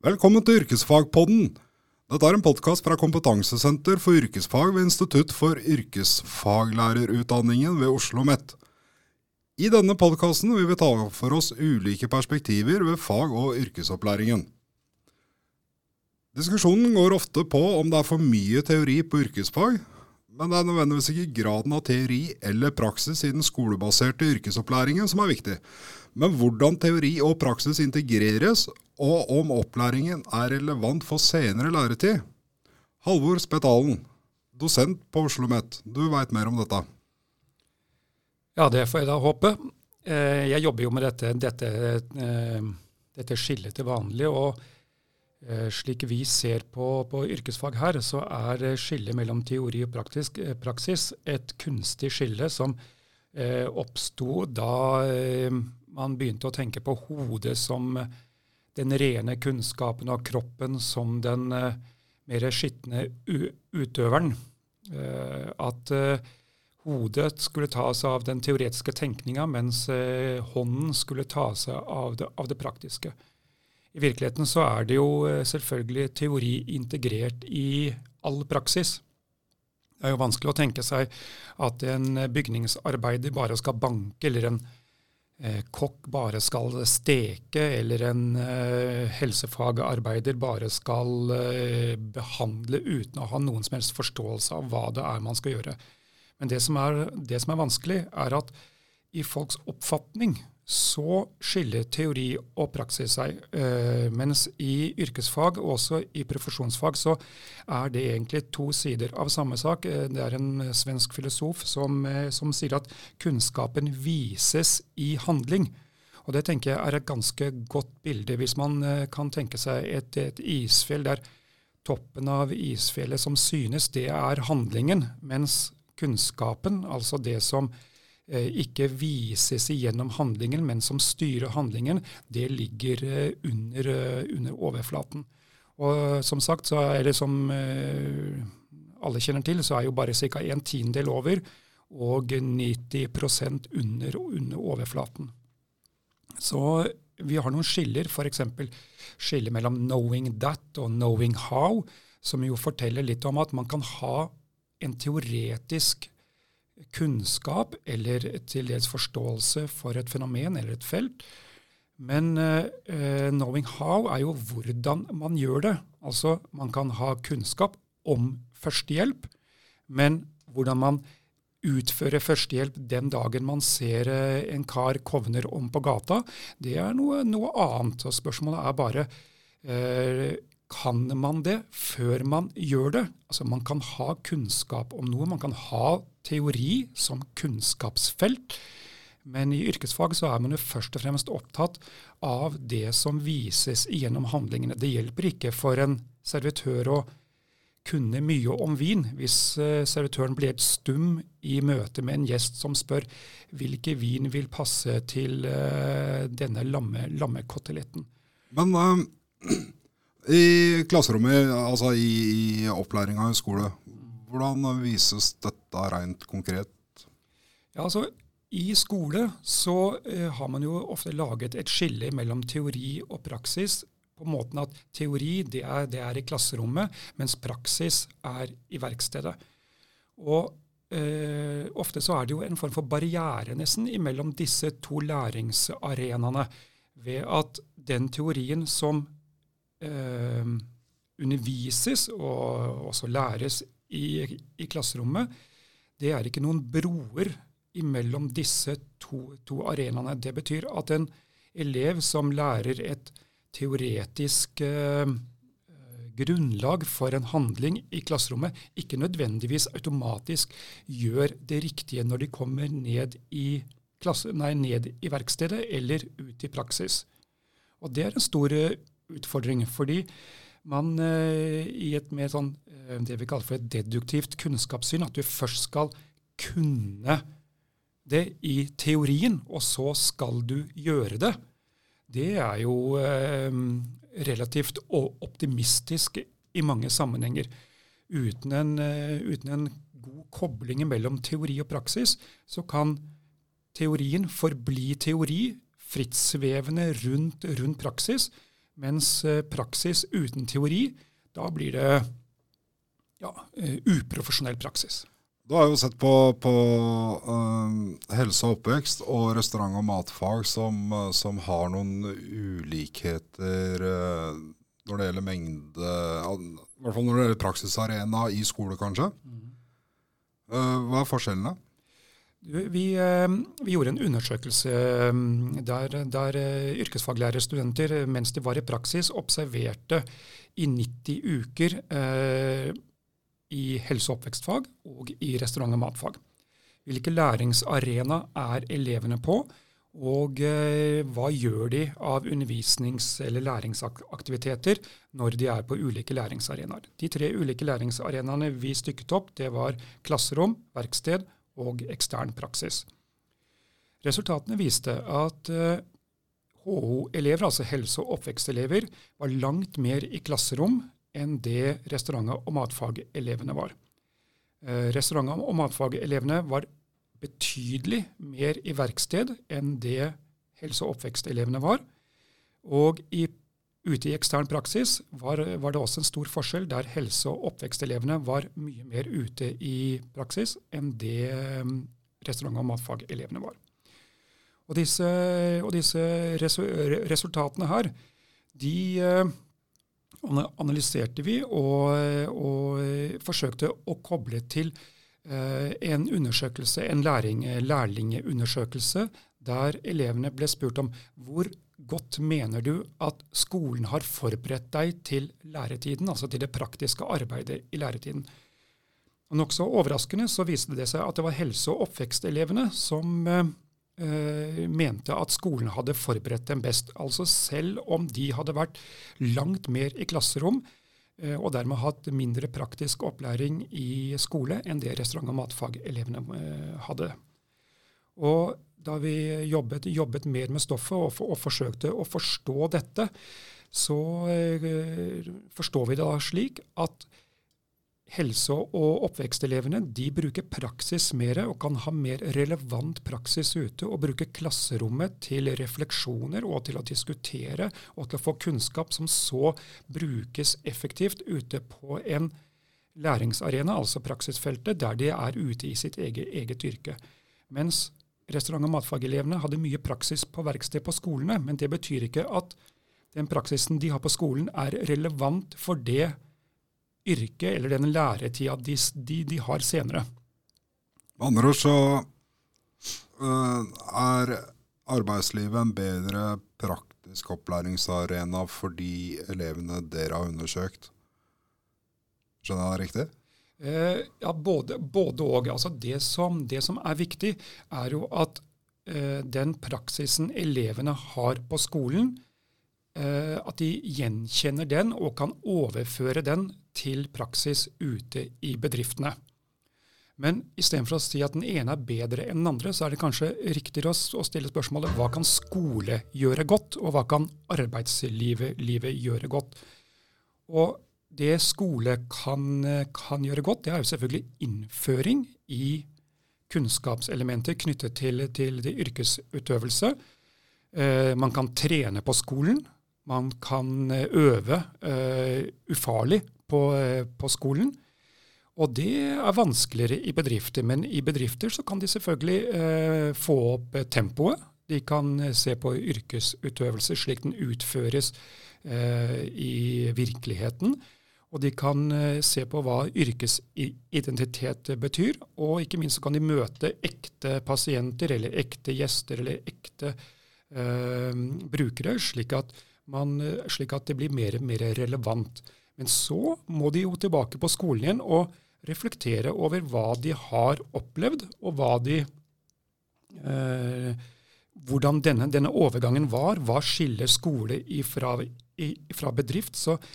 Velkommen til Yrkesfagpodden. Dette er en podkast fra Kompetansesenter for yrkesfag ved Institutt for yrkesfaglærerutdanningen ved Oslo OsloMet. I denne podkasten vil vi ta for oss ulike perspektiver ved fag- og yrkesopplæringen. Diskusjonen går ofte på om det er for mye teori på yrkesfag, men det er nødvendigvis ikke graden av teori eller praksis i den skolebaserte yrkesopplæringen som er viktig, men hvordan teori og praksis integreres, og om opplæringen er relevant for senere læretid. Halvor Spetalen, dosent på Oslo OsloMet, du veit mer om dette? Ja, det får jeg da håpe. Eh, jeg jobber jo med dette, dette, eh, dette skillet til vanlig. og eh, slik vi ser på, på, yrkesfag her, så er skillet mellom teori og praktisk, praksis et kunstig skille som oppsto da man begynte å tenke på hodet som den rene kunnskapen og kroppen som den mer skitne utøveren. At hodet skulle ta seg av den teoretiske tenkninga, mens hånden skulle ta seg av det, av det, praktiske. I virkeligheten så er det jo selvfølgelig teori integrert i all praksis. Det er jo vanskelig å tenke seg at en bygningsarbeider bare skal banke, eller en eh, kokk bare skal steke, eller en eh, helsefagarbeider bare skal eh, behandle uten å ha noen som helst forståelse av hva det er man skal gjøre. Men det som er, det som er vanskelig, er at i folks oppfatning så skiller teori og praksis seg. Uh, mens i yrkesfag og også i profesjonsfag så er det egentlig to sider av samme sak. Uh, det er en svensk filosof som, som, sier at kunnskapen vises i handling. Og Det tenker jeg er et ganske godt bilde, hvis man kan tenke seg et, et isfjell der toppen av isfjellet som synes, det er handlingen, mens kunnskapen, altså det som Eh, ikke vises igjennom handlingen, men som styrer handlingen, det ligger eh, under, eh, under overflaten. Og som sagt, så er det som alle kjenner til, så er jo bare ca. en tiendedel over og 90% under, under overflaten. Så vi har noen skiller, f.eks. skillet mellom 'knowing that' og 'knowing how', som jo forteller litt om at man kan ha en teoretisk kunnskap eller til dels forståelse for et fenomen eller et felt. Men uh, knowing how er jo hvordan man gjør det. Altså man kan ha kunnskap om førstehjelp, men hvordan man utfører førstehjelp den dagen man ser uh, en kar kovner om på gata, det er noe, noe annet. Og spørsmålet er bare uh, kan man det før man gjør det? Altså Man kan ha kunnskap om noe, man kan ha teori som kunnskapsfelt. Men i yrkesfag så er man jo først og fremst opptatt av det som vises gjennom handlingene. Det hjelper ikke for en servitør å kunne mye om vin hvis uh, servitøren blir helt stum i møte med en gjest som spør hvilken vin vil passe til uh, denne lamme, lammekoteletten. Men uh, i klasserommet, altså i, i opplæringa i skole, hvordan vises dette rent konkret? Ja, altså I skole så uh, har man jo ofte laget et skille mellom teori og praksis på måten at teori det er, det er i klasserommet, mens praksis er i verkstedet. Og uh, ofte så er det jo en form for barriere nesten imellom disse to læringsarenaene ved at den teorien som uh, undervises og også læres i, i, klasserommet, det er ikke noen broer imellom disse to, to, arenaene. Det betyr at en elev som lærer et teoretisk eh, grunnlag for en handling i klasserommet, ikke nødvendigvis automatisk gjør det riktige når de kommer ned i, klasse, nei, ned i verkstedet eller ut i praksis. Og Det er en stor eh, utfordring. fordi man eh, i et mer sånn, eh, det vi kaller for et deduktivt kunnskapssyn, at du først skal kunne det i teorien, og så skal du gjøre det, det er jo eh, relativt optimistisk i mange sammenhenger. Uten en, uh, uten en, god kobling mellom teori og praksis, så kan teorien forbli teori, frittsvevende rundt, rundt praksis, mens uh, praksis uten teori, da blir det ja, uh, uprofesjonell praksis. Du har jo sett på, på uh, helse og oppvekst og restaurant- og matfag som, uh, som har noen ulikheter uh, når det gjelder mengde I hvert fall når det gjelder praksisarena i skole, kanskje. Mm. hva er forskjellene? Vi, vi, gjorde en undersøkelse der, der yrkesfaglærerstudenter mens de var i praksis, observerte i 90 uker i helse- og oppvekstfag og i restaurant- og matfag. Hvilke læringsarena er elevene på, og eh, hva gjør de av undervisnings- eller læringsaktiviteter når de er på ulike læringsarenaer. De tre ulike læringsarenaene vi stykket opp, det var klasserom, verksted og ekstern praksis. Resultatene viste at eh, HO-elever, altså helse- og oppvekstelever, var langt mer i klasserom enn det restaurant- og matfagelevene var. Eh, restaurant- og matfagelevene var betydelig mer i verksted enn det helse- og oppvekstelevene var. Og i, ute i ekstern praksis var, var, det også en stor forskjell, der helse- og oppvekstelevene var mye mer ute i praksis enn det mm, restaurant- og matfagelevene var. Og disse, og disse resultatene her, de eh, analyserte vi og, og forsøkte å koble til eh, en undersøkelse, en læring, lærlingeundersøkelse, der elevene ble spurt om hvor godt mener du at skolen har forberedt deg til læretiden, altså til det praktiske arbeidet i læretiden. Og Nokså overraskende så viste det seg at det var helse- og oppvekstelevene som eh, mente at skolen hadde forberedt dem best. Altså selv om de hadde vært langt mer i klasserom eh, og dermed hatt mindre praktisk opplæring i skole enn det restaurant- og matfagelevene eh, hadde. Og da vi jobbet, jobbet mer med stoffet og, for, og, forsøkte å forstå dette, så eh, forstår vi det da slik at helse- og oppvekstelevene de bruker praksis mer og kan ha mer relevant praksis ute og bruke klasserommet til refleksjoner og til å diskutere og til å få kunnskap som så brukes effektivt ute på en læringsarena, altså praksisfeltet, der de er ute i sitt eget, eget yrke. Mens restaurant- og matfagelevene hadde mye praksis på verksted på skolene, men det betyr ikke at den praksisen de har på skolen, er relevant for det yrket eller den læretida de, de, de har senere. Med andre ord så uh, er arbeidslivet en bedre praktisk opplæringsarena for de elevene dere har undersøkt. Skjønner jeg det riktig? Uh, ja, både, både og. Altså det, som, det, som, er viktig, er jo at eh, den praksisen elevene har på skolen, at de gjenkjenner den og kan overføre den til praksis ute i bedriftene. Men istedenfor å si at den ene er bedre enn den andre, så er det kanskje riktigere å stille spørsmålet hva kan skole gjøre godt, og hva kan arbeidslivet gjøre godt? Og det skole kan, kan, gjøre godt, det er jo selvfølgelig innføring i kunnskapselementer knyttet til, til yrkesutøvelse. Eh, man kan trene på skolen. Man kan øve eh, ufarlig på, eh, på, skolen. Og det er vanskeligere i bedrifter, men i bedrifter så kan de selvfølgelig eh, få opp eh, tempoet. De kan eh, se på yrkesutøvelse slik den utføres eh, i virkeligheten. Og de kan eh, se på hva yrkesidentitet betyr. Og ikke minst så kan de møte ekte pasienter eller ekte gjester eller ekte eh, brukere, slik at, man, slik at det blir mer og mer relevant. Men så må de jo tilbake på skolen igjen og reflektere over hva de har opplevd, og hva de eh, hvordan denne, denne, overgangen var. Hva skiller skole ifra, ifra bedrift? Så eh,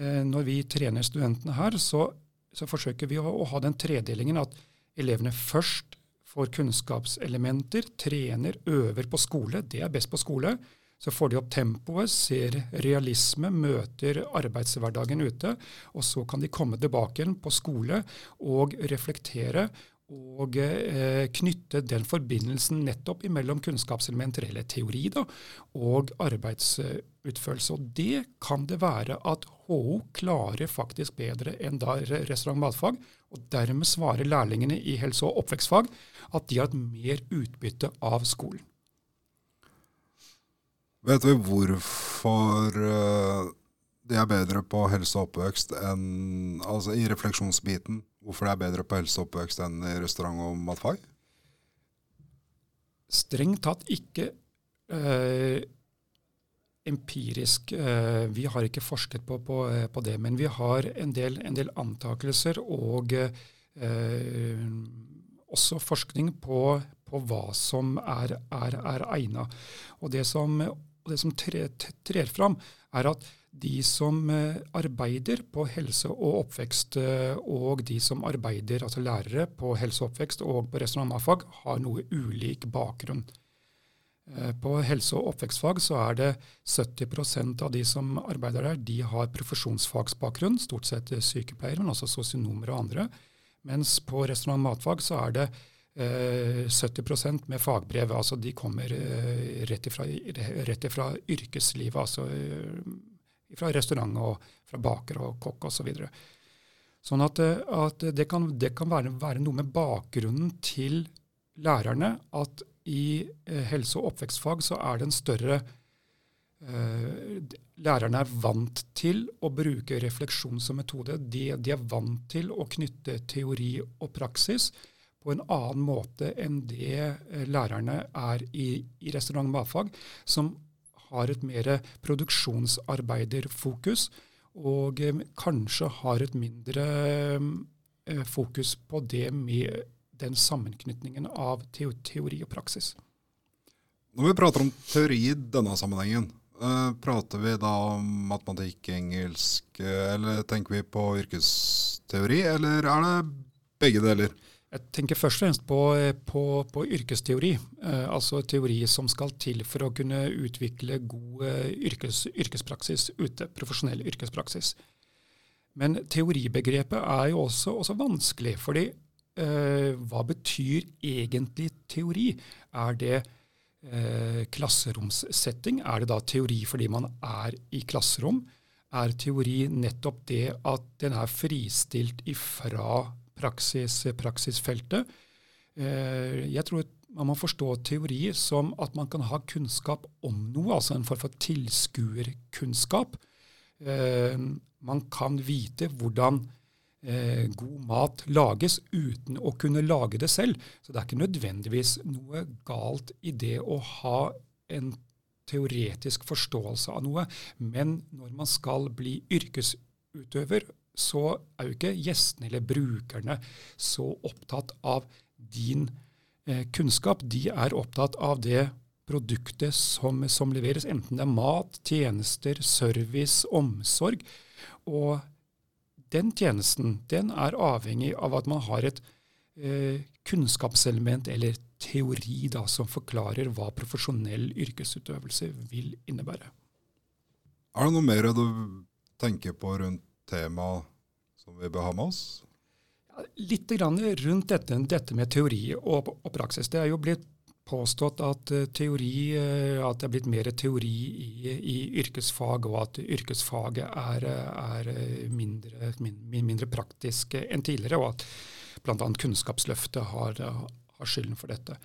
når vi trener studentene her, så, så forsøker vi å, å, ha den tredelingen at elevene først får kunnskapselementer, trener, øver på skole. Det er best på skole. Så får de opp tempoet, ser realisme, møter arbeidshverdagen ute. Og så kan de komme tilbake på skole og reflektere og eh, knytte den forbindelsen nettopp mellom kunnskapselementer, eller teori, da, og arbeidsutførelse. Og det kan det være at HO klarer faktisk bedre enn da restaurant- og matfag. Og dermed svarer lærlingene i helse- og oppvekstfag at de har et mer utbytte av skolen. Vet vi hvorfor uh, de er bedre på helse og oppvekst enn Altså i refleksjonsbiten, hvorfor det er bedre på helse og oppvekst enn i restaurant- og matfag? Strengt tatt ikke eh, empirisk. Eh, vi har ikke forsket på, på, på, det, men vi har en del, en del antakelser og også forskning på, på hva som er, er, er egna. Og det som det som trer, trer fram, er at de som eh, arbeider på helse og oppvekst, eh, og de som arbeider, altså lærere på helse og oppvekst og på resten av restaurantfag, har noe ulik bakgrunn. Eh, på helse- og oppvekstfag så er det 70% av de som arbeider der, de har profesjonsfagsbakgrunn, stort sett sykepleiere, men også sosionomer og andre. Mens på restaurant- og matfag så er det 70 eh, med fagbrev. altså De kommer rett ifra, rett ifra yrkeslivet, altså fra restaurant og fra baker og kokk osv. Så videre. sånn at, at, det kan, det kan være, være, noe med bakgrunnen til lærerne at i helse- og oppvekstfag så er det en større Uh, Lærerne er vant til å bruke refleksjon som metode. De, de er vant til å knytte teori og praksis på en annen måte enn det uh, lærerne er i, i restaurant- og matfag, som har et mer produksjonsarbeiderfokus, og eh, kanskje har et mindre eh, fokus på det med den sammenknytningen av teori og praksis. Når vi prater om teori i denne sammenhengen, prater vi da om matematikk, engelsk, eller tenker vi på yrkesteori, eller er det begge deler? Jeg tenker først og fremst på, på, på yrkesteori, eh, altså teori som skal til for å kunne utvikle god eh, yrkes, yrkespraksis ute, profesjonell yrkespraksis. Men teoribegrepet er jo også, også vanskelig, fordi eh, hva betyr egentlig teori? Er det eh, klasseromssetting? Er det da teori fordi man er i klasserom? Er teori nettopp det at den er fristilt ifra praksis, praksisfeltet. Eh, jeg tror man må forstå teori som at man kan ha kunnskap om noe, altså en form for tilskuerkunnskap. Eh, man kan vite hvordan eh, god mat lages uten å kunne lage det selv. Så det er ikke nødvendigvis noe galt i det å ha en teoretisk forståelse av noe. Men når man skal bli yrkesutøver så er jo ikke gjestene eller brukerne så opptatt av din eh, kunnskap. De er opptatt av det produktet som, som, leveres, enten det er mat, tjenester, service, omsorg. Og den tjenesten den er avhengig av at man har et eh, kunnskapselement eller teori da, som forklarer hva profesjonell yrkesutøvelse vil innebære. Er det noe mer du tenker på rundt tema som vi bør ha med oss? Litt litt rundt dette, dette, med teori og, og, praksis. Det er jo blitt påstått at, uh, teori, uh, at det er blitt mer teori i, i, yrkesfag, og at yrkesfaget er, er mindre, min, mindre, praktisk enn tidligere, og at bl.a. Kunnskapsløftet har, har skylden for dette.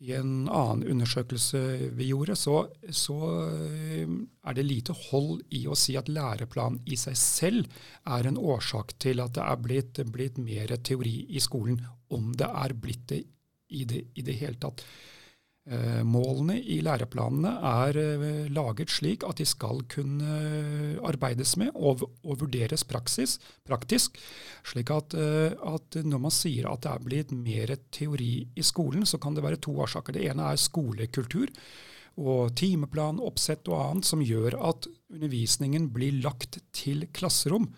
I en annen undersøkelse vi gjorde, så, så, eh, er det lite hold i å si at læreplanen i seg selv er en årsak til at det er blitt, blitt mer teori i skolen, om det er blitt det i det, i det hele tatt. Eh, målene i læreplanene er eh, laget slik at de skal kunne eh, arbeides med og, og vurderes praksis, praktisk. slik at, at, når man sier at det er blitt mer teori i skolen, så kan det være to årsaker. Det ene er skolekultur og timeplan, oppsett og annet som gjør at undervisningen blir lagt til klasserom.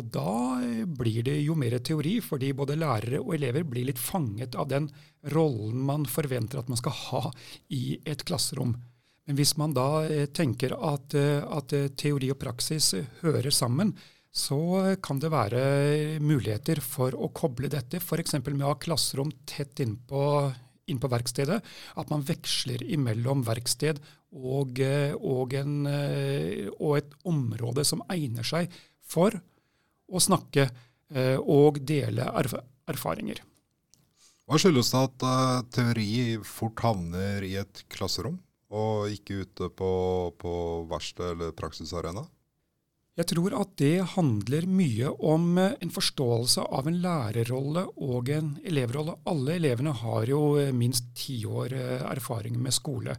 Og da blir det jo mer teori, fordi både lærere og elever blir litt fanget av den rollen man forventer at man skal ha i et klasserom. Men hvis man da eh, tenker at, eh, at eh, teori og praksis hører sammen, så kan det være muligheter for å koble dette, f.eks. med å ha klasserom tett innpå inn på verkstedet. At man veksler imellom verksted og, og, en, og et område som egner seg for å snakke eh, og dele erf erfaringer. Hva skyldes det at uh, teori fort havner i et klasserom, og ikke ute på, på verksted eller praksisarena? Jeg tror at det handler mye om eh, en forståelse av en lærerrolle og en elevrolle. Alle elevene har jo minst ti år erfaring med skole.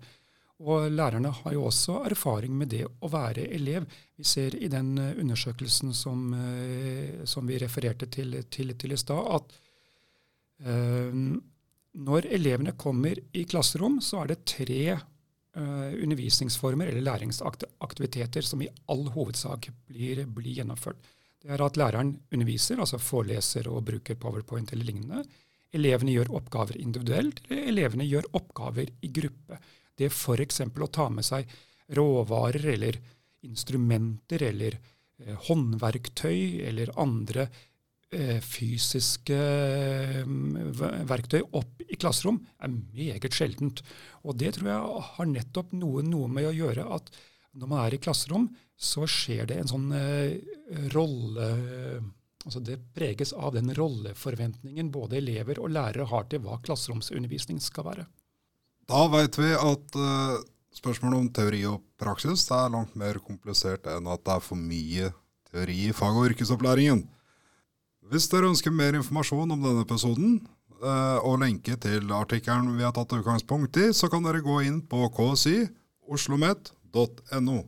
Og lærerne har jo også erfaring med det å være elev. Vi ser i den eh, undersøkelsen som, eh, som vi refererte til, til, til i stad, at eh, når elevene kommer i klasserom, så er det tre eh, undervisningsformer eller læringsaktiviteter som i all hovedsak blir, blir, gjennomført. Det er at læreren underviser, altså foreleser og bruker powerpoint eller lignende. Elevene gjør oppgaver individuelt, eller elevene gjør oppgaver i gruppe. Det f.eks. å ta med seg råvarer eller instrumenter eller eh, håndverktøy eller andre eh, fysiske eh, verktøy opp i klasserom er meget sjeldent. Og det tror jeg har nettopp noe, noe, med å gjøre at når man er i klasserom, så skjer det en sånn eh, rolle Altså Det preges av den rolleforventningen både elever og lærere har til hva klasseromsundervisning skal være. Da veit vi at uh, spørsmålet om teori og praksis er langt mer komplisert enn at det er for mye teori i fag- og yrkesopplæringen. Hvis dere ønsker mer informasjon om denne episoden, uh, og lenke til artikkelen vi har tatt utgangspunkt i, så kan dere gå inn på ksi oslomet.no.